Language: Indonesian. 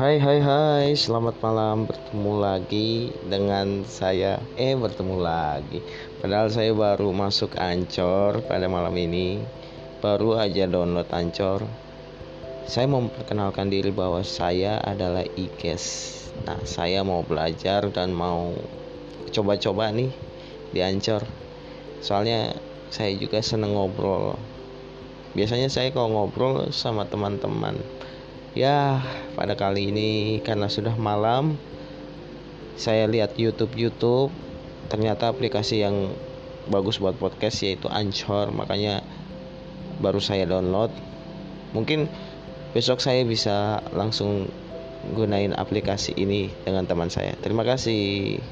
Hai hai hai, selamat malam. Bertemu lagi dengan saya. Eh bertemu lagi. Padahal saya baru masuk Ancor pada malam ini. Baru aja download Ancor. Saya mau memperkenalkan diri bahwa saya adalah Ikes. Nah saya mau belajar dan mau coba-coba nih di Ancor. Soalnya saya juga seneng ngobrol. Biasanya saya kalau ngobrol sama teman-teman Ya, pada kali ini karena sudah malam, saya lihat YouTube-YouTube, ternyata aplikasi yang bagus buat podcast yaitu Anchor, makanya baru saya download. Mungkin besok saya bisa langsung gunain aplikasi ini dengan teman saya. Terima kasih.